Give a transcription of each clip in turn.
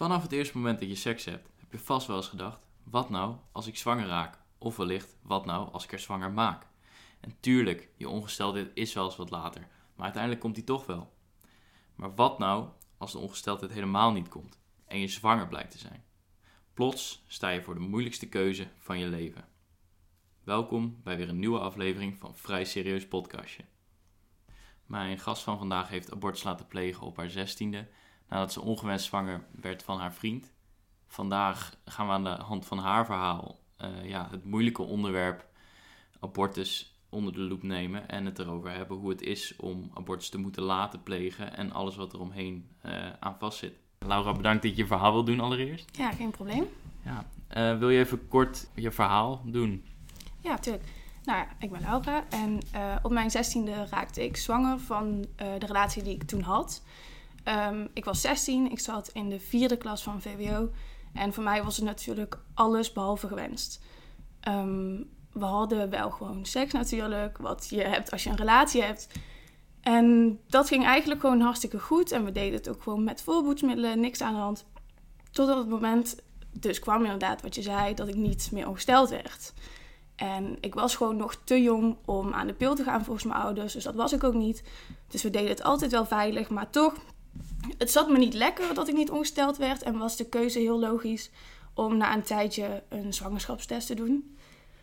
Vanaf het eerste moment dat je seks hebt, heb je vast wel eens gedacht: wat nou als ik zwanger raak? Of wellicht, wat nou als ik er zwanger maak? En tuurlijk, je ongesteldheid is wel eens wat later, maar uiteindelijk komt die toch wel. Maar wat nou als de ongesteldheid helemaal niet komt en je zwanger blijkt te zijn? Plots sta je voor de moeilijkste keuze van je leven. Welkom bij weer een nieuwe aflevering van Vrij Serieus Podcastje. Mijn gast van vandaag heeft abortus laten plegen op haar zestiende nadat ze ongewenst zwanger werd van haar vriend. Vandaag gaan we aan de hand van haar verhaal uh, ja, het moeilijke onderwerp abortus onder de loep nemen en het erover hebben hoe het is om abortus te moeten laten plegen en alles wat er omheen uh, aan vastzit. Laura, bedankt dat je je verhaal wil doen allereerst. Ja, geen probleem. Ja. Uh, wil je even kort je verhaal doen? Ja, natuurlijk. Nou ja, ik ben Laura en op mijn zestiende raakte ik zwanger van de relatie die ik toen had. Um, ik was 16, ik zat in de vierde klas van VWO. En voor mij was het natuurlijk alles behalve gewenst. Um, we hadden wel gewoon seks natuurlijk, wat je hebt als je een relatie hebt. En dat ging eigenlijk gewoon hartstikke goed. En we deden het ook gewoon met voorboedsmiddelen, niks aan de hand. Totdat het moment dus kwam inderdaad wat je zei, dat ik niet meer ongesteld werd. En ik was gewoon nog te jong om aan de pil te gaan volgens mijn ouders. Dus dat was ik ook niet. Dus we deden het altijd wel veilig. Maar toch het zat me niet lekker dat ik niet ongesteld werd. En was de keuze heel logisch om na een tijdje een zwangerschapstest te doen.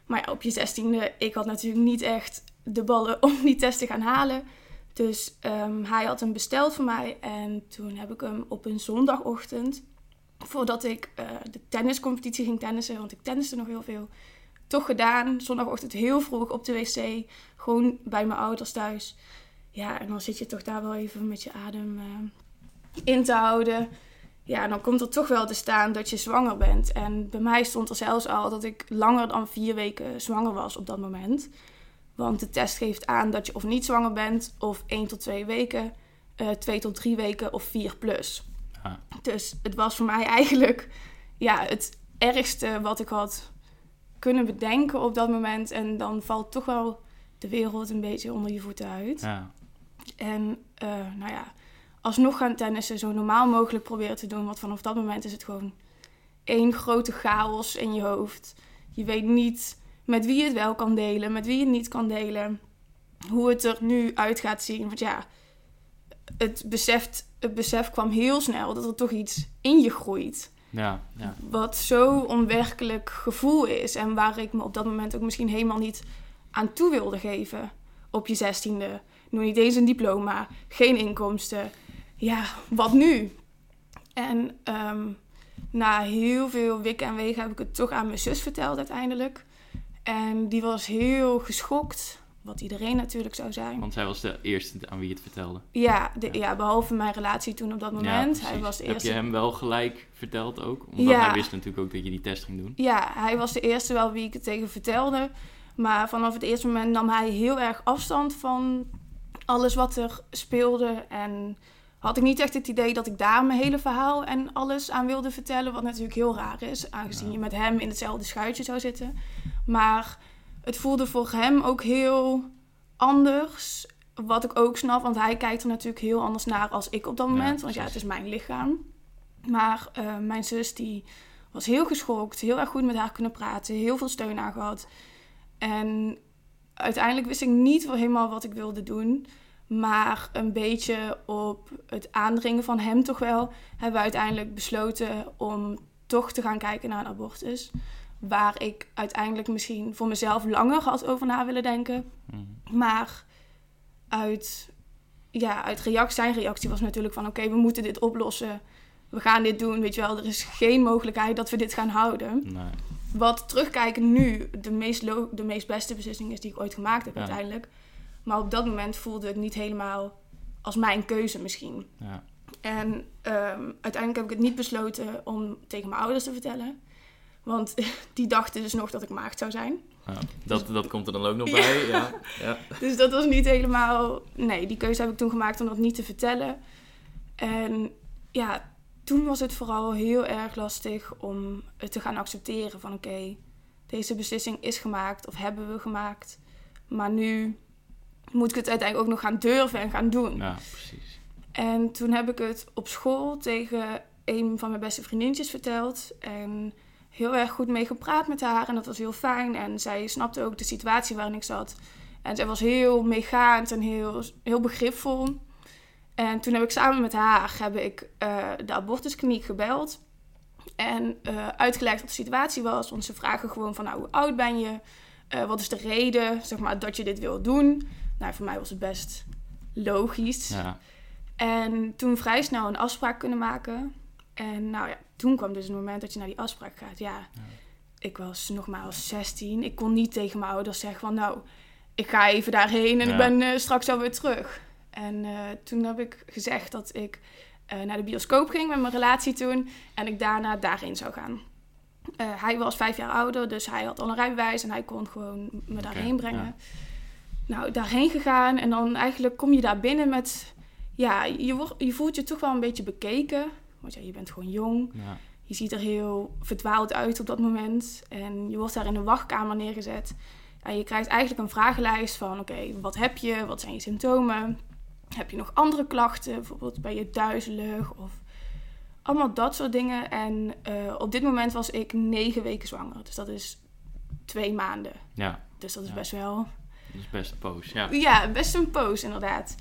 Maar op je zestiende, ik had natuurlijk niet echt de ballen om die test te gaan halen. Dus ehm, hij had hem besteld voor mij. En toen heb ik hem op een zondagochtend, voordat ik uh, de tenniscompetitie ging tennissen, want ik tenniste nog heel veel, toch gedaan. Zondagochtend heel vroeg op de wc, gewoon bij mijn ouders thuis. Ja, en dan zit je toch daar wel even met je adem uh, in te houden. Ja, dan komt er toch wel te staan dat je zwanger bent. En bij mij stond er zelfs al dat ik langer dan vier weken zwanger was op dat moment. Want de test geeft aan dat je of niet zwanger bent, of één tot twee weken, uh, twee tot drie weken of vier plus. Ah. Dus het was voor mij eigenlijk ja, het ergste wat ik had kunnen bedenken op dat moment. En dan valt toch wel de wereld een beetje onder je voeten uit. Ja. En uh, nou ja, alsnog gaan tennissen zo normaal mogelijk proberen te doen. Want vanaf dat moment is het gewoon één grote chaos in je hoofd. Je weet niet met wie je het wel kan delen, met wie je het niet kan delen. Hoe het er nu uit gaat zien. Want ja, het, beseft, het besef kwam heel snel dat er toch iets in je groeit. Ja, ja. Wat zo onwerkelijk gevoel is. En waar ik me op dat moment ook misschien helemaal niet aan toe wilde geven. Op je zestiende. Nog niet eens een diploma. Geen inkomsten ja, wat nu? En ehm, na heel veel wikken en wegen heb ik het toch aan mijn zus verteld uiteindelijk. En die was heel geschokt, wat iedereen natuurlijk zou zijn. Want zij was de eerste aan wie je het vertelde. Ja, de, ja. behalve mijn relatie toen op dat moment. hij was de eerste. Heb je hem wel gelijk verteld ook? Omdat hij wist natuurlijk ook dat je die test ging doen. Ja, hij was de eerste wel wie ik het tegen vertelde. Maar vanaf het eerste moment nam hij heel erg afstand van alles wat er speelde. En had ik niet echt het idee dat ik daar mijn hele verhaal en alles aan wilde vertellen. Wat natuurlijk heel raar is, aangezien je met hem in hetzelfde schuitje zou zitten. Maar het voelde voor hem ook heel anders. Wat ik ook snap, want hij kijkt er natuurlijk heel anders naar als ik op dat moment. want ja, het is mijn lichaam. Maar uh, mijn zus die was heel geschokt, heel erg goed met haar kunnen praten, heel veel steun aan gehad. En uiteindelijk wist ik niet helemaal wat ik wilde doen. Maar een beetje op het aandringen van hem toch wel, hebben we uiteindelijk besloten om toch te gaan kijken naar een abortus. Waar ik uiteindelijk misschien voor mezelf langer had over na willen denken. Mhm. Maar uit, ja, uit reactie, zijn reactie was natuurlijk van oké, we moeten dit oplossen. We gaan dit doen, weet je wel. Er is geen mogelijkheid dat we dit gaan houden. Nee. Wat terugkijken nu de meest, de meest beste beslissing is die ik ooit gemaakt heb uiteindelijk. Maar op dat moment voelde het niet helemaal als mijn keuze misschien. Ja. En um, uiteindelijk heb ik het niet besloten om tegen mijn ouders te vertellen. Want die dachten dus nog dat ik maagd zou zijn. Ja, dat, dat komt er dan ook nog bij. ja. ja. Dus dat was niet helemaal... Nee, die keuze heb ik toen gemaakt om dat niet te vertellen. En ja, toen was het vooral heel erg lastig om het te gaan accepteren. Van oké, deze beslissing is gemaakt of hebben we gemaakt. Maar nu moet ik het uiteindelijk ook nog gaan durven en gaan doen. Ja, precies. En toen heb ik het op school tegen een van mijn beste vriendinnetjes verteld. En heel erg goed mee gepraat met haar. En dat was heel fijn. En zij snapte ook de situatie waarin ik zat. En zij was heel meegaand en heel, heel begripvol. En toen heb ik samen met haar heb ik, uh, de abortuskliniek gebeld. En uh, uitgelegd wat de situatie was. Want ze vragen gewoon van nou, hoe oud ben je? Uh, wat is de reden zeg maar, dat je dit wil doen? Nou, voor mij was het best logisch. Ja. En toen vrij snel een afspraak kunnen maken. En nou ja, toen kwam dus het moment dat je naar die afspraak gaat. Ja, ja. ik was nogmaals 16. Ik kon niet tegen mijn ouders zeggen van nou, ik ga even daarheen en ja. ik ben uh, straks alweer terug. En uh, toen heb ik gezegd dat ik uh, naar de bioscoop ging met mijn relatie toen. En ik daarna daarheen zou gaan. hij was vijf jaar ouder, dus hij had al een rijbewijs en hij kon gewoon me daarheen okay, brengen. Ja. Nou, daarheen gegaan en dan eigenlijk kom je daar binnen met... Ja, je, wordt, je voelt je toch wel een beetje bekeken. Want ja, je bent gewoon jong. Ja. Je ziet er heel verdwaald uit op dat moment. En je wordt daar in een wachtkamer neergezet. En je krijgt eigenlijk een vragenlijst van... Oké, wat heb je? Wat zijn je symptomen? Heb je nog andere klachten? Bijvoorbeeld ben je duizelig of... Allemaal dat soort dingen. En uh, op dit moment was ik negen weken zwanger. Dus dat is twee maanden. Ja. Dus dat is ja. best wel dat is best een poos, ja. Ja, best een poos inderdaad.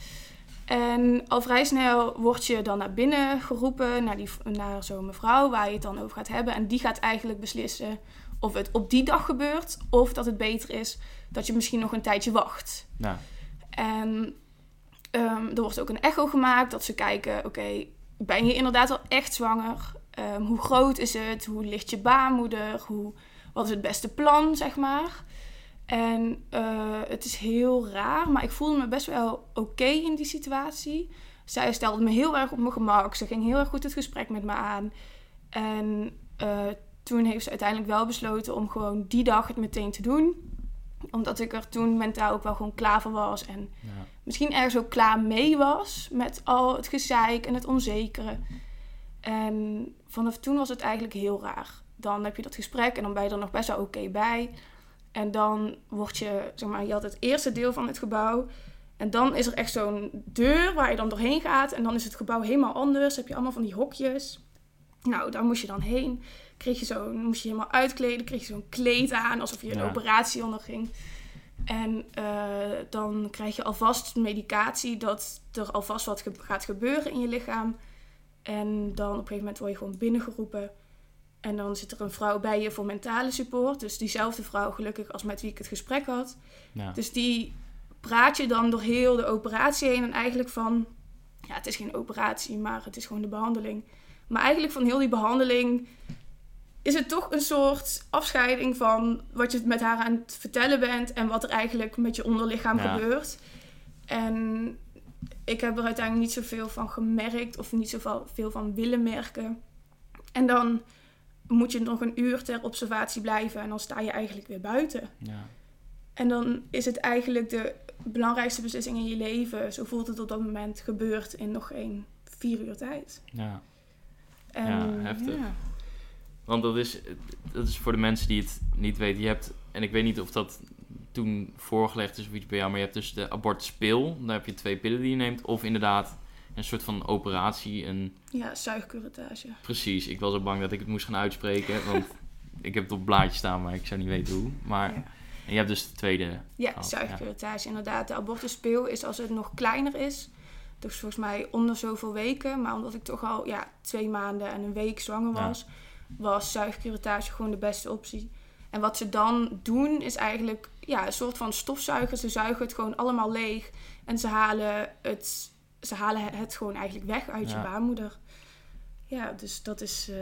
En al vrij snel word je dan naar binnen geroepen, naar, die, naar zo'n mevrouw waar je het dan over gaat hebben. En die gaat eigenlijk beslissen of het op die dag gebeurt of dat het beter is dat je misschien nog een tijdje wacht. Ja. En um, er wordt ook een echo gemaakt dat ze kijken, oké, ben je inderdaad al echt zwanger? Um, hoe groot is het? Hoe ligt je baarmoeder? Hoe, wat is het beste plan, zeg maar? En uh, het is heel raar, maar ik voelde me best wel oké in die situatie. Zij stelde me heel erg op mijn gemak. Ze ging heel erg goed het gesprek met me aan. En uh, toen heeft ze uiteindelijk wel besloten om gewoon die dag het meteen te doen. Omdat ik er toen mentaal ook wel gewoon klaar voor was. En ja. misschien ergens ook klaar mee was met al het gezeik en het onzekere. En vanaf toen was het eigenlijk heel raar. Dan heb je dat gesprek en dan ben je er nog best wel oké okay bij. En dan word je, zeg maar, je had het eerste deel van het gebouw. En dan is er echt zo'n deur waar je dan doorheen gaat. En dan is het gebouw helemaal anders. heb je allemaal van die hokjes. Nou, daar moest je dan heen. Kreeg je zo, moest je helemaal uitkleden. Kreeg je zo'n kleed aan, alsof je een ja. operatie onderging. En uh, dan krijg je alvast medicatie dat er alvast wat ge gaat gebeuren in je lichaam. En dan op een gegeven moment word je gewoon binnengeroepen. En dan zit er een vrouw bij je voor mentale support. Dus diezelfde vrouw, gelukkig, als met wie ik het gesprek had. Ja. Dus die praat je dan door heel de operatie heen. En eigenlijk van, ja, het is geen operatie, maar het is gewoon de behandeling. Maar eigenlijk van heel die behandeling is het toch een soort afscheiding van wat je met haar aan het vertellen bent. En wat er eigenlijk met je onderlichaam ja. gebeurt. En ik heb er uiteindelijk niet zoveel van gemerkt. Of niet zoveel van willen merken. En dan moet je nog een uur ter observatie blijven en dan sta je eigenlijk weer buiten. Ja. En dan is het eigenlijk de belangrijkste beslissing in je leven, zo voelt het op dat moment, gebeurd in nog geen vier uur tijd. Ja, en, ja heftig. Ja. Want dat is, dat is voor de mensen die het niet weten. Je hebt, en ik weet niet of dat toen voorgelegd is of iets bij jou, maar je hebt dus de abortuspil. Daar heb je twee pillen die je neemt. Of inderdaad een soort van operatie. Een... Ja, zuigcurettage. Precies. Ik was zo bang dat ik het moest gaan uitspreken. Want ik heb het op blaadje staan, maar ik zou niet weten hoe. Maar ja. en je hebt dus de tweede. Ja, zuigcurettage ja. inderdaad. De abortuspeel is als het nog kleiner is. Dus volgens mij onder zoveel weken. Maar omdat ik toch al ja, twee maanden en een week zwanger was... Ja. Was zuigcurettage gewoon de beste optie. En wat ze dan doen is eigenlijk ja, een soort van stofzuigen. Ze zuigen het gewoon allemaal leeg. En ze halen het ze halen het gewoon eigenlijk weg uit ja. je baarmoeder. Ja, dus dat is uh,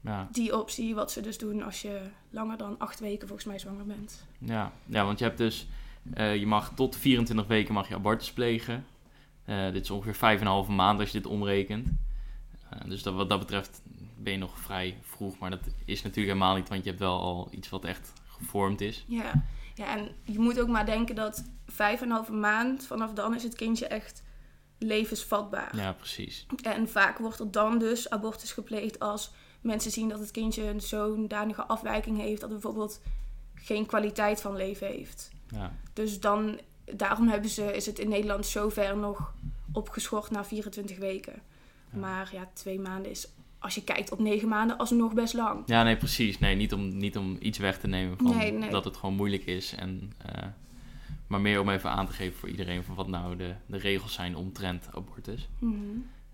ja. die optie wat ze dus doen als je langer dan acht weken volgens mij zwanger bent. Ja, ja want je hebt dus, uh, je mag tot 24 weken mag je abortus plegen. Uh, dit is ongeveer 5,5 maand als je dit omrekent. dus dat, wat dat betreft ben je nog vrij vroeg, maar dat is natuurlijk helemaal niet, want je hebt wel al iets wat echt gevormd is. Ja, ja en je moet ook maar denken dat 5,5 maand, vanaf dan is het kindje echt levensvatbaar. Ja, precies. En vaak wordt er dan dus abortus gepleegd als mensen zien dat het kindje een zo'n danige afwijking heeft dat het bijvoorbeeld geen kwaliteit van leven heeft. Ja. Dus dan, daarom hebben ze, is het in Nederland zover nog opgeschort na 24 weken. Ja. Maar ja, twee maanden is als je kijkt op negen maanden, alsnog best lang. Ja, nee, precies. Nee, niet om, niet om iets weg te nemen van Nee, nee. dat het gewoon moeilijk is. En, eh, maar meer om even aan te geven voor iedereen van wat nou de, de regels zijn omtrent abortus. Mhm.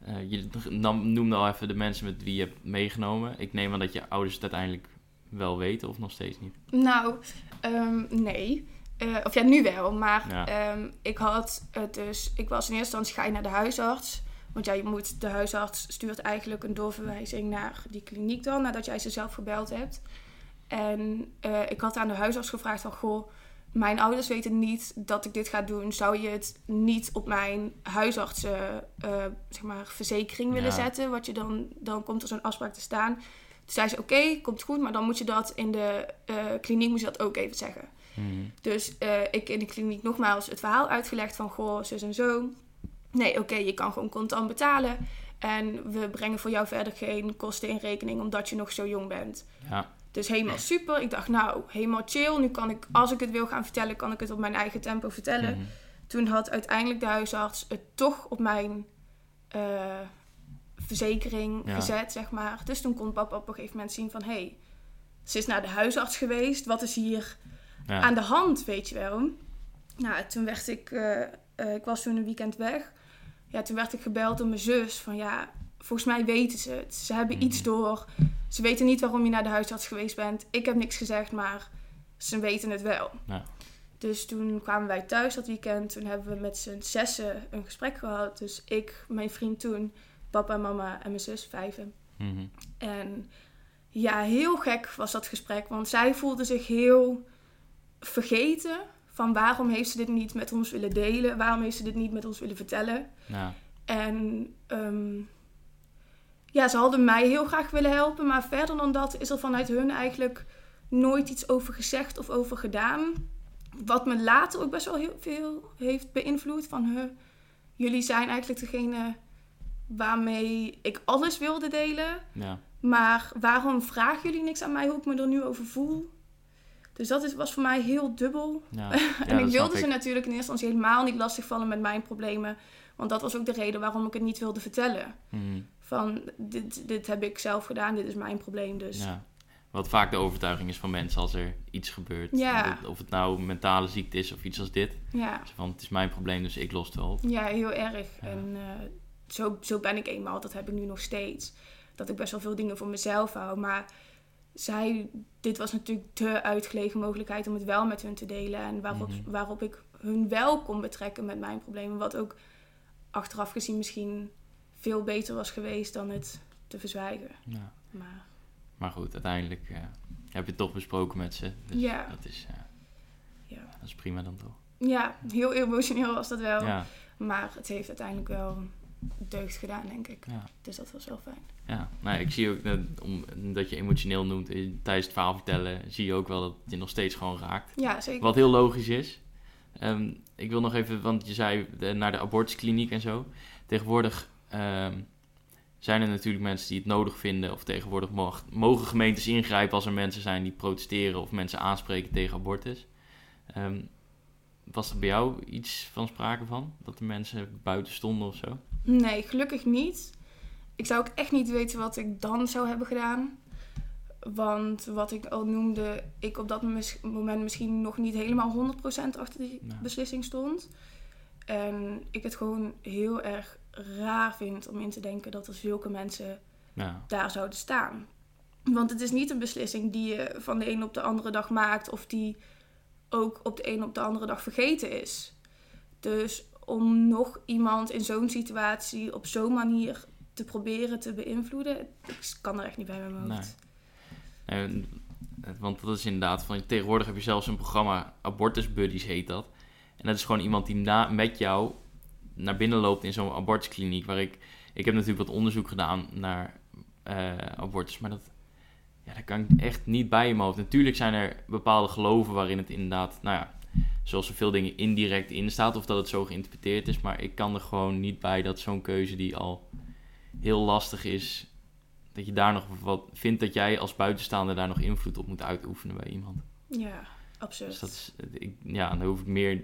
Eh, je nam, noemde al even de mensen met wie je hebt meegenomen. Ik neem aan dat je ouders het uiteindelijk wel weten of nog steeds niet. Nou, ehm, nee. Eh, of ja, nu wel. Maar Ja. ehm, ik had het dus... Ik was in eerste instantie ga je naar de huisarts. Want ja, je moet, de huisarts stuurt eigenlijk een doorverwijzing naar die kliniek dan. Nadat jij ze zelf gebeld hebt. En eh, ik had aan de huisarts gevraagd van... Goh, mijn ouders weten niet dat ik dit ga doen. Zou je het niet op mijn huisartsen, eh, zeg maar, verzekering willen Ja. zetten? Wat je dan, dan komt er zo'n afspraak te staan. Toen zei ze, oké, komt goed. Maar dan moet je dat in de eh, kliniek moet je dat ook even zeggen. Mhm. Dus ik in de kliniek nogmaals het verhaal uitgelegd van goh, zus en zo. Nee, oké, je kan gewoon contant betalen. En we brengen voor jou verder geen kosten in rekening omdat je nog zo jong bent. Ja, Dus helemaal super. Ik dacht, nou, helemaal chill. Nu kan ik, als ik het wil gaan vertellen, kan ik het op mijn eigen tempo vertellen. Mhm. Toen had uiteindelijk de huisarts het toch op mijn eh, verzekering Ja. gezet, zeg maar. Dus toen kon papa op een gegeven moment zien van... hé, hey, ze is naar de huisarts geweest. Wat is hier ja. aan de hand, weet je wel. Nou, toen werd ik... eh, eh, ik was toen een weekend weg. Ja, toen werd ik gebeld door mijn zus. Van ja, volgens mij weten ze het. Ze hebben iets Mhm. door. Ze weten niet waarom je naar de huisarts geweest bent. Ik heb niks gezegd, maar ze weten het wel. Ja. Dus toen kwamen wij thuis dat weekend. Toen hebben we met z'n zessen een gesprek gehad. Dus ik, mijn vriend toen, papa, mama en mijn zus, vijven. Mhm. En ja, heel gek was dat gesprek. Want zij voelde zich heel vergeten. Van waarom heeft ze dit niet met ons willen delen? Waarom heeft ze dit niet met ons willen vertellen? ja. En ehm, ja, ze hadden mij heel graag willen helpen. Maar verder dan dat is er vanuit hun eigenlijk nooit iets over gezegd of over gedaan. Wat me later ook best wel heel veel heeft beïnvloed. Van, huh, jullie zijn eigenlijk degene waarmee ik alles wilde delen. ja. Maar waarom vragen jullie niks aan mij hoe ik me er nu over voel? Dus dat is, was voor mij heel dubbel. ja. en Ja, ik wilde ze natuurlijk in eerste instantie helemaal niet lastigvallen met mijn problemen. Want dat was ook de reden waarom ik het niet wilde vertellen. Mhm. Van, dit, dit heb ik zelf gedaan, dit is mijn probleem. Dus ja, Ja. Wat vaak de overtuiging is van mensen als er iets gebeurt. Ja. Of het nou mentale ziekte is of iets als dit. ja, Van, het is mijn probleem, dus ik los het wel op. heel erg. Ja. En eh, zo, zo ben ik eenmaal, dat heb ik nu nog steeds. Dat ik best wel veel dingen voor mezelf hou. Maar zij, dit was natuurlijk de uitgelegen mogelijkheid om het wel met hun te delen. En waarop, Mhm. waarop ik hun wel kon betrekken met mijn problemen. Wat ook achteraf gezien misschien veel beter was geweest dan het te verzwijgen. Ja. Maar Maar goed, uiteindelijk eh, heb je het toch besproken met ze. Dus Ja. dat, is, eh, Ja. dat is prima dan toch. ja, heel emotioneel was dat wel. Ja, Maar het heeft uiteindelijk wel deugd gedaan, denk ik. ja. Dus dat was wel fijn. Ja, nou, ik zie ook dat, omdat je emotioneel noemt eh, tijdens het verhaal vertellen, zie je ook wel dat het je nog steeds gewoon raakt. Ja, zeker. Wat heel logisch is. Ehm, ik wil nog even, want je zei eh, naar de abortuskliniek en zo. Tegenwoordig ehm, zijn er natuurlijk mensen die het nodig vinden, of tegenwoordig mag, mogen gemeentes ingrijpen als er mensen zijn die protesteren of mensen aanspreken tegen abortus. Ehm, was er bij jou iets van sprake van? Dat er mensen buiten stonden of zo? Nee, gelukkig niet. Ik zou ook echt niet weten wat ik dan zou hebben gedaan. Want wat ik al noemde, ik op dat moment misschien nog niet helemaal 100% achter die beslissing stond. En ik het gewoon heel erg raar vind om in te denken dat er zulke mensen Ja, daar zouden staan. Want het is niet een beslissing die je van de een op de andere dag maakt of die ook op de een op de andere dag vergeten is. Dus om nog iemand in zo'n situatie op zo'n manier te proberen te beïnvloeden, ik kan er echt niet bij met mijn eh, want dat is inderdaad van tegenwoordig heb je zelfs een programma Abortus Buddies heet dat. En dat is gewoon iemand die na, met jou naar binnen loopt in zo'n abortuskliniek. Waar ik, ik heb natuurlijk wat onderzoek gedaan naar eh, abortus, maar dat, ja, dat kan ik echt niet bij hoofd. Natuurlijk zijn er bepaalde geloven waarin het inderdaad, nou ja, zoals er veel dingen indirect in staat of dat het zo geïnterpreteerd is. Maar ik kan er gewoon niet bij dat zo'n keuze die al heel lastig is, dat je daar nog wat vindt dat jij als buitenstaander daar nog invloed op moet uitoefenen bij iemand. Ja, absurd. Dus dat is, ik, ja, dan hoef ik meer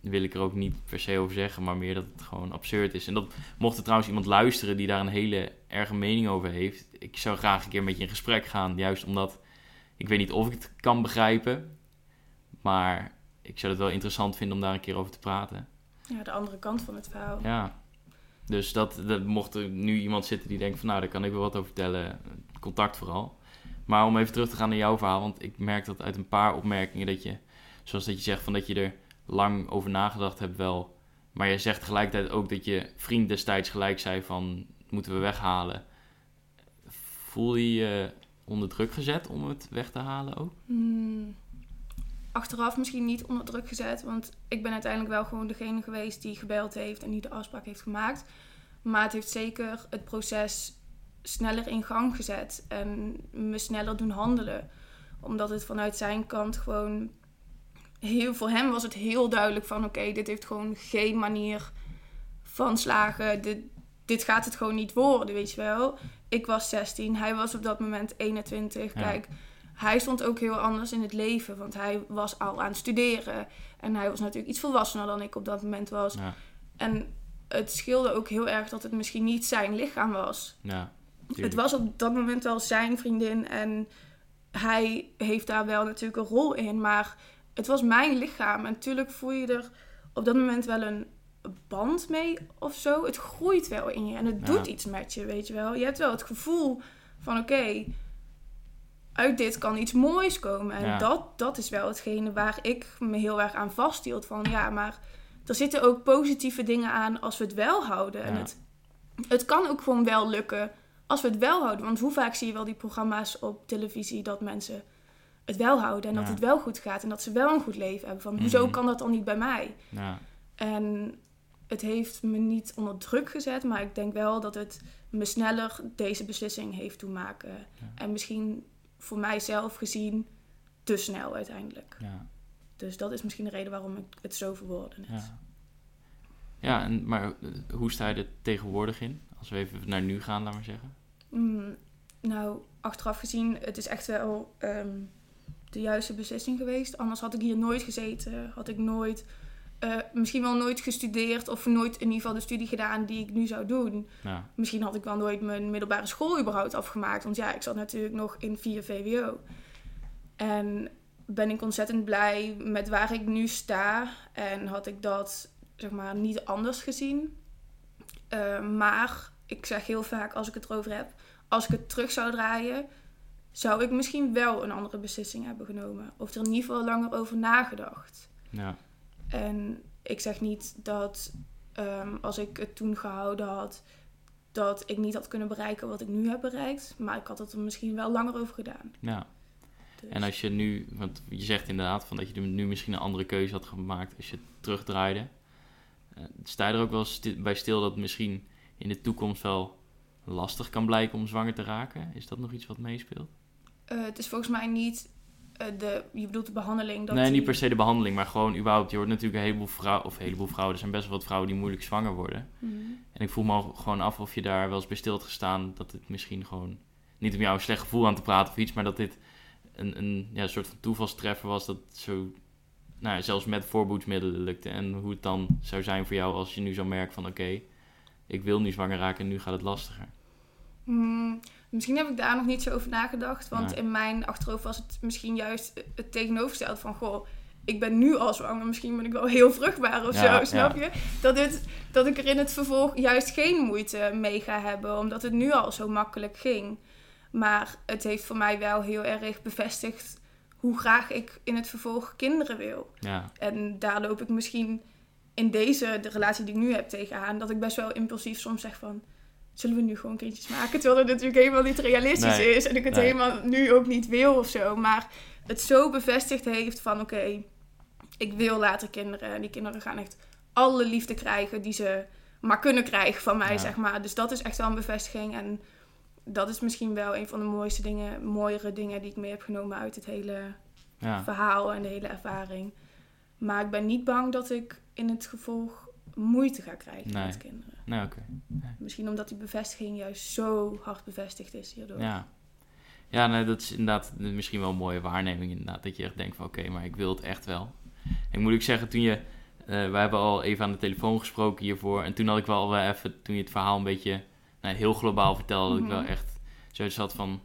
wil ik er ook niet per se over zeggen, maar meer dat het gewoon absurd is. En dat mocht er trouwens iemand luisteren die daar een hele erge mening over heeft, ik zou graag een keer met je in gesprek gaan, juist omdat ik weet niet of ik het kan begrijpen, maar ik zou het wel interessant vinden om daar een keer over te praten. Ja, de andere kant van het verhaal. Ja, dus dat, dat mocht er nu iemand zitten die denkt van nou, daar kan ik wel wat over vertellen, contact vooral. Maar om even terug te gaan naar jouw verhaal, want ik merk dat uit een paar opmerkingen dat je, zoals dat je zegt van dat je er lang over nagedacht hebt wel. Maar je zegt tegelijkertijd ook dat je vriend destijds gelijk zei van moeten we weghalen. Voel je je onder druk gezet om het weg te halen ook? Hmm, achteraf misschien niet onder druk gezet, want ik ben uiteindelijk wel gewoon degene geweest die gebeld heeft en die de afspraak heeft gemaakt. Maar het heeft zeker het proces sneller in gang gezet en me sneller doen handelen. Omdat het vanuit zijn kant gewoon heel, voor hem was het heel duidelijk van oké, dit heeft gewoon geen manier van slagen. Dit, dit gaat het gewoon niet worden, weet je wel. Ik was 16, hij was op dat moment 21. Kijk, hij stond ook heel anders in het leven, want hij was al aan het studeren. En hij was natuurlijk iets volwassener dan ik op dat moment was. Ja. En het scheelde ook heel erg dat het misschien niet zijn lichaam was. Ja, het was op dat moment wel zijn vriendin en hij heeft daar wel natuurlijk een rol in. Maar het was mijn lichaam. En natuurlijk voel je er op dat moment wel een band mee of zo. Het groeit wel in je en het doet iets met je, weet je wel. Je hebt wel het gevoel van oké, uit dit kan iets moois komen. En dat, dat is wel hetgene waar ik me heel erg aan vasthield. Van ja, maar er zitten ook positieve dingen aan als we het wel houden. En het, het kan ook gewoon wel lukken als we het wel houden. Want hoe vaak zie je wel die programma's op televisie dat mensen het wel houden en dat het wel goed gaat en dat ze wel een goed leven hebben. Van, hoezo mhm. kan dat dan niet bij mij? Ja. En het heeft me niet onder druk gezet, maar ik denk wel dat het me sneller deze beslissing heeft doen maken. En misschien voor mijzelf gezien te snel uiteindelijk. Ja. Dus dat is misschien de reden waarom ik het zo verwoorden net. Ja, ja en, maar eh, hoe sta je er tegenwoordig in? Als we even naar nu gaan, laat maar zeggen. Mm, nou, achteraf gezien, het is echt wel ehm, de juiste beslissing geweest. Anders had ik hier nooit gezeten. Had ik nooit, uh, misschien wel nooit gestudeerd of nooit in ieder geval de studie gedaan die ik nu zou doen. Ja. Misschien had ik wel nooit mijn middelbare school überhaupt afgemaakt. Want ja, ik zat natuurlijk nog in 4 VWO. En ben ik ontzettend blij met waar ik nu sta. En had ik dat zeg maar niet anders gezien. Uh, maar ik zeg heel vaak als ik het erover heb, als ik het terug zou draaien, zou ik misschien wel een andere beslissing hebben genomen. Of er in ieder geval langer over nagedacht. Ja. En ik zeg niet dat ehm, als ik het toen gehouden had, dat ik niet had kunnen bereiken wat ik nu heb bereikt. Maar ik had het er misschien wel langer over gedaan. Ja. Dus. En als je nu, want je zegt inderdaad van dat je nu misschien een andere keuze had gemaakt als je het terugdraaide. Uh, sta je er ook wel bij stil dat misschien in de toekomst wel lastig kan blijken om zwanger te raken? Is dat nog iets wat meespeelt? Uh, het is volgens mij niet de, je bedoelt de behandeling. Dat nee, niet per se de behandeling, maar gewoon überhaupt. Je hoort natuurlijk een heleboel vrouwen, of een heleboel vrouwen, er zijn best wel wat vrouwen die moeilijk zwanger worden. Mhm. En ik voel me gewoon af of je daar wel eens bij stil hebt gestaan dat het misschien gewoon, niet om jou een slecht gevoel aan te praten of iets, maar dat dit een, een ja, soort van toevalstreffer was dat zo, nou, zelfs met voorboedsmiddelen lukte. En hoe het dan zou zijn voor jou als je nu zo merkt van oké, ik wil nu zwanger raken en nu gaat het lastiger. Hmm, misschien heb ik daar nog niet zo over nagedacht. Want in mijn achterhoofd was het misschien juist het tegenovergestelde van... Goh, ik ben nu al zwanger, misschien ben ik wel heel vruchtbaar of zo, snap je? Dat, het, dat ik er in het vervolg juist geen moeite mee ga hebben, omdat het nu al zo makkelijk ging. Maar het heeft voor mij wel heel erg bevestigd hoe graag ik in het vervolg kinderen wil. Ja. En daar loop ik misschien in deze, de relatie die ik nu heb tegenaan, dat ik best wel impulsief soms zeg van zullen we nu gewoon kindjes maken? Terwijl het natuurlijk helemaal niet realistisch is. En ik het helemaal nu ook niet wil of zo. Maar het zo bevestigd heeft van oké, ik wil later kinderen. En die kinderen gaan echt alle liefde krijgen die ze maar kunnen krijgen van mij, zeg maar. Dus dat is echt wel een bevestiging. En dat is misschien wel een van de mooiste dingen, mooiere dingen die ik mee heb genomen uit het hele ja. verhaal en de hele ervaring. Maar ik ben niet bang dat ik in het gevolg moeite ga krijgen met kinderen. Nee, oké. Misschien omdat die bevestiging juist zo hard bevestigd is hierdoor. Ja, ja nee, dat is inderdaad misschien wel een mooie waarneming inderdaad. Dat je echt denkt van oké, maar ik wil het echt wel. En moet ik zeggen, toen je Uh, we hebben al even aan de telefoon gesproken hiervoor. En toen had ik wel wel even, toen je het verhaal een beetje nou, heel globaal vertelde, dat ik wel Mhm. echt zoiets had van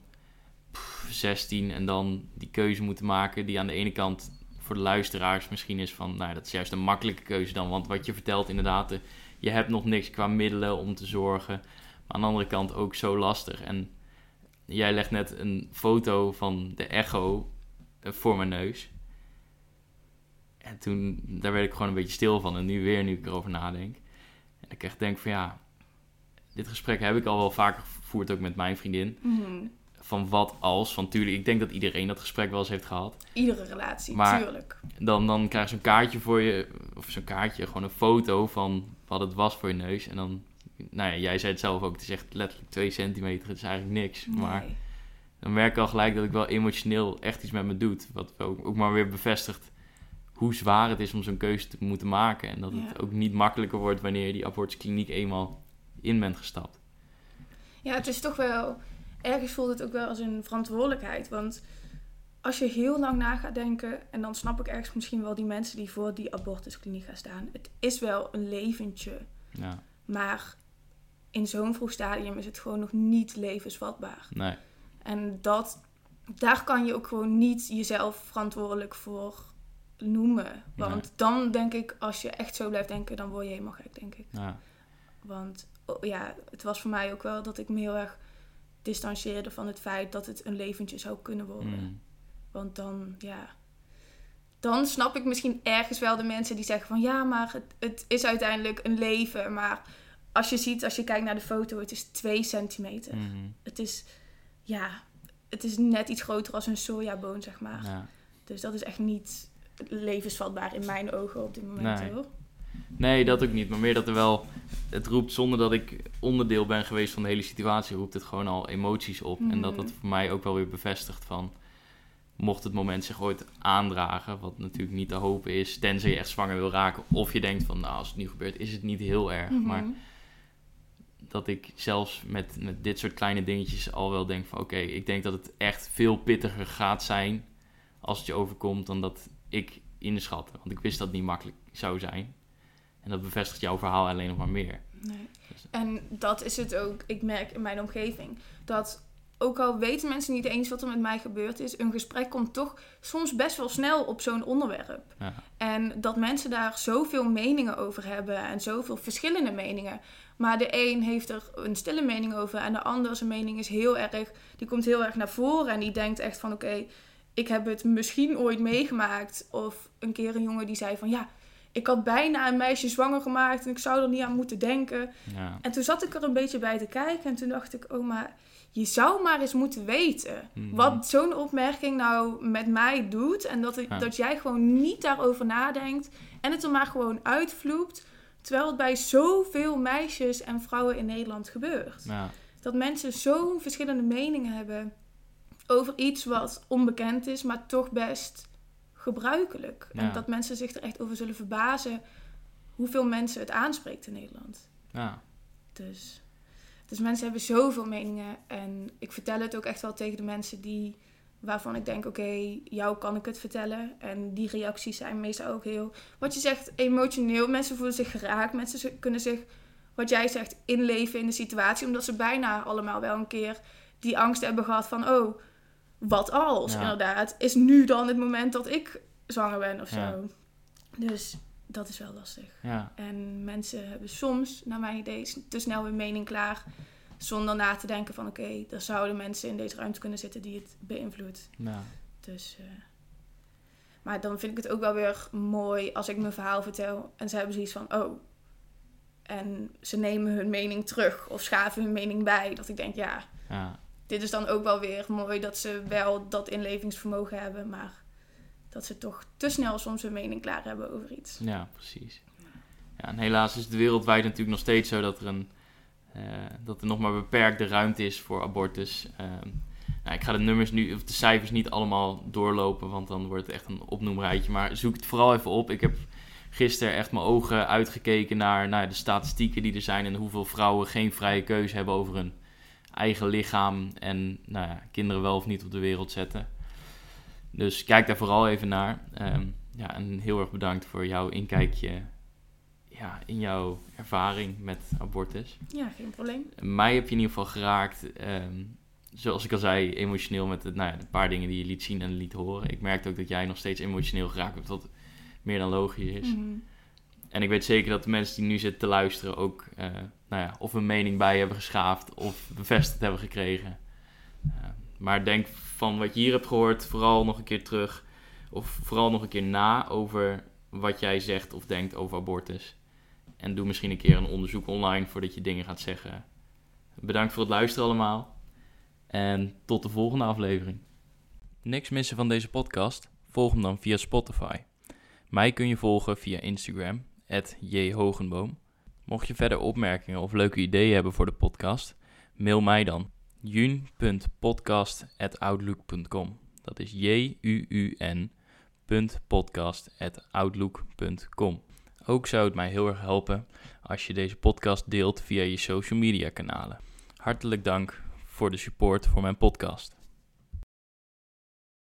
pff, 16 en dan die keuze moeten maken. Die aan de ene kant voor de luisteraars misschien is van, nou dat is juist een makkelijke keuze dan. Want wat je vertelt inderdaad, eh, je hebt nog niks qua middelen om te zorgen. Maar aan de andere kant ook zo lastig. En jij legt net een foto van de echo eh, voor mijn neus. En toen, daar werd ik gewoon een beetje stil van. En nu weer, nu ik erover nadenk. En ik echt denk van ja, dit gesprek heb ik al wel vaker gevoerd, ook met mijn vriendin. Mhm. Van wat als, van tuurlijk, ik denk dat iedereen dat gesprek wel eens heeft gehad. Iedere relatie, Maar- tuurlijk. Dan, dan krijg je zo'n kaartje voor je, of zo'n kaartje, gewoon een foto van wat het was voor je neus. En dan, nou ja, jij zei het zelf ook, het is echt letterlijk 2 centimeter, het is eigenlijk niks. Maar dan merk ik al gelijk dat ik wel emotioneel echt iets met me doet. Wat ook, ook maar weer bevestigt hoe zwaar het is om zo'n keuze te moeten maken. En dat het ook niet makkelijker wordt wanneer je die abortuskliniek eenmaal in bent gestapt. Ja, het is toch wel... Ergens voelt het ook wel als een verantwoordelijkheid. Want als je heel lang na gaat denken... En dan snap ik ergens misschien wel die mensen die voor die abortuskliniek gaan staan. Het is wel een leventje. Ja, Maar in zo'n vroeg stadium is het gewoon nog niet levensvatbaar. nee. En dat, daar kan je ook gewoon niet jezelf verantwoordelijk voor noemen. Want dan denk ik, als je echt zo blijft denken, dan word je helemaal gek, denk ik. Ja, Want oh, ja, het was voor mij ook wel dat ik me heel erg distancieerde van het feit dat het een leventje zou kunnen worden. mm, Want dan, ja. Dan snap ik misschien ergens wel de mensen die zeggen van ja, maar het, het is uiteindelijk een leven. Maar als je ziet, als je kijkt naar de foto, het is 2 centimeter. mhm, Het is, ja, het is net iets groter als een sojaboon, zeg maar. ja. Dus dat is echt niet levensvatbaar in mijn ogen op dit moment Nee. hoor. Nee, dat ook niet. Maar meer dat er wel... Het roept zonder dat ik onderdeel ben geweest van de hele situatie... roept het gewoon al emoties op. En dat Mhm. dat voor mij ook wel weer bevestigt van... Mocht het moment zich ooit aandragen... wat natuurlijk niet te hopen is... tenzij je echt zwanger wil raken... of je denkt van... nou, als het nu gebeurt... is het niet heel erg. Mhm. Maar dat ik zelfs met, met dit soort kleine dingetjes al wel denk van... oké, ik denk dat het echt veel pittiger gaat zijn... als het je overkomt dan dat ik inschatte. Want ik wist dat het niet makkelijk zou zijn. En dat bevestigt jouw verhaal alleen nog maar meer. Nee. En dat is het ook, ik merk in mijn omgeving, dat ook al weten mensen niet eens wat er met mij gebeurd is, een gesprek komt toch soms best wel snel op zo'n onderwerp. Ja, En dat mensen daar zoveel meningen over hebben en zoveel verschillende meningen. Maar de een heeft er een stille mening over en de ander zijn mening is heel erg, die komt heel erg naar voren en die denkt echt van oké, ik heb het misschien ooit meegemaakt. Of een keer een jongen die zei van ja, ik had bijna een meisje zwanger gemaakt en ik zou er niet aan moeten denken. ja, En toen zat ik er een beetje bij te kijken en toen dacht ik, oh maar je zou maar eens moeten weten Mhm. wat zo'n opmerking nou met mij doet. En dat, het- Ja. dat jij gewoon niet daarover nadenkt en het er maar gewoon uitvloept. Terwijl het bij zoveel meisjes en vrouwen in Nederland gebeurt. ja, Dat mensen zo'n verschillende meningen hebben over iets wat onbekend is, maar toch best gebruikelijk. Ja. En dat mensen zich er echt over zullen verbazen hoeveel mensen het aanspreekt in Nederland. ja, Dus, dus mensen hebben zoveel meningen. En ik vertel het ook echt wel tegen de mensen die, waarvan ik denk, oké, jou kan ik het vertellen. En die reacties zijn meestal ook heel, wat je zegt, emotioneel. Mensen voelen zich geraakt. Mensen kunnen zich, wat jij zegt, inleven in de situatie. Omdat ze bijna allemaal wel een keer die angst hebben gehad van, oh, wat als? Ja. Inderdaad, is nu dan het moment dat ik zwanger ben of zo. Ja. Dus dat is wel lastig. ja, En mensen hebben soms, naar mijn idee, te snel hun mening klaar. Zonder na te denken van oké, er zouden mensen in deze ruimte kunnen zitten die het beïnvloedt. ja, Dus, eh, maar dan vind ik het ook wel weer mooi als ik mijn verhaal vertel. En ze hebben zoiets van oh. En ze nemen hun mening terug of schaven hun mening bij. Dat ik denk ja, ja, dit is dan ook wel weer mooi dat ze wel dat inlevingsvermogen hebben. Maar dat ze toch te snel soms hun mening klaar hebben over iets. ja, precies. Ja, en helaas is het wereldwijd natuurlijk nog steeds zo dat er, een, eh, dat er nog maar beperkte ruimte is voor abortus. Ehm, nou, ik ga de nummers nu, of de cijfers niet allemaal doorlopen, want dan wordt het echt een opnoemrijtje. Maar zoek het vooral even op. Ik heb gisteren echt mijn ogen uitgekeken naar, naar de statistieken die er zijn en hoeveel vrouwen geen vrije keuze hebben over hun eigen lichaam en nou ja, kinderen wel of niet op de wereld zetten. Dus kijk daar vooral even naar. Ehm, ja, en heel erg bedankt voor jouw inkijkje ja, in jouw ervaring met abortus. Ja, geen probleem. Mij heb je in ieder geval geraakt, ehm, zoals ik al zei, emotioneel met het, nou ja, de paar dingen die je liet zien en liet horen. Ik merkte ook dat jij nog steeds emotioneel geraakt hebt, wat meer dan logisch is. Mhm. En ik weet zeker dat de mensen die nu zitten te luisteren ook, eh, nou ja, of een mening bij hebben geschaafd of bevestigd hebben gekregen. Uh, maar denk van wat je hier hebt gehoord, vooral nog een keer terug, of vooral nog een keer na over wat jij zegt of denkt over abortus. En doe misschien een keer een onderzoek online voordat je dingen gaat zeggen. Bedankt voor het luisteren allemaal. En tot de volgende aflevering. Niks missen van deze podcast? Volg hem dan via Spotify. Mij kun je volgen via Instagram, jhogenboom. Mocht je verder opmerkingen of leuke ideeën hebben voor de podcast, mail mij dan jun.podcast.outlook.com. Dat is j-u-u-n podcast.outlook.com. Ook zou het mij heel erg helpen als je deze podcast deelt via je social media kanalen. Hartelijk dank voor de support voor mijn podcast.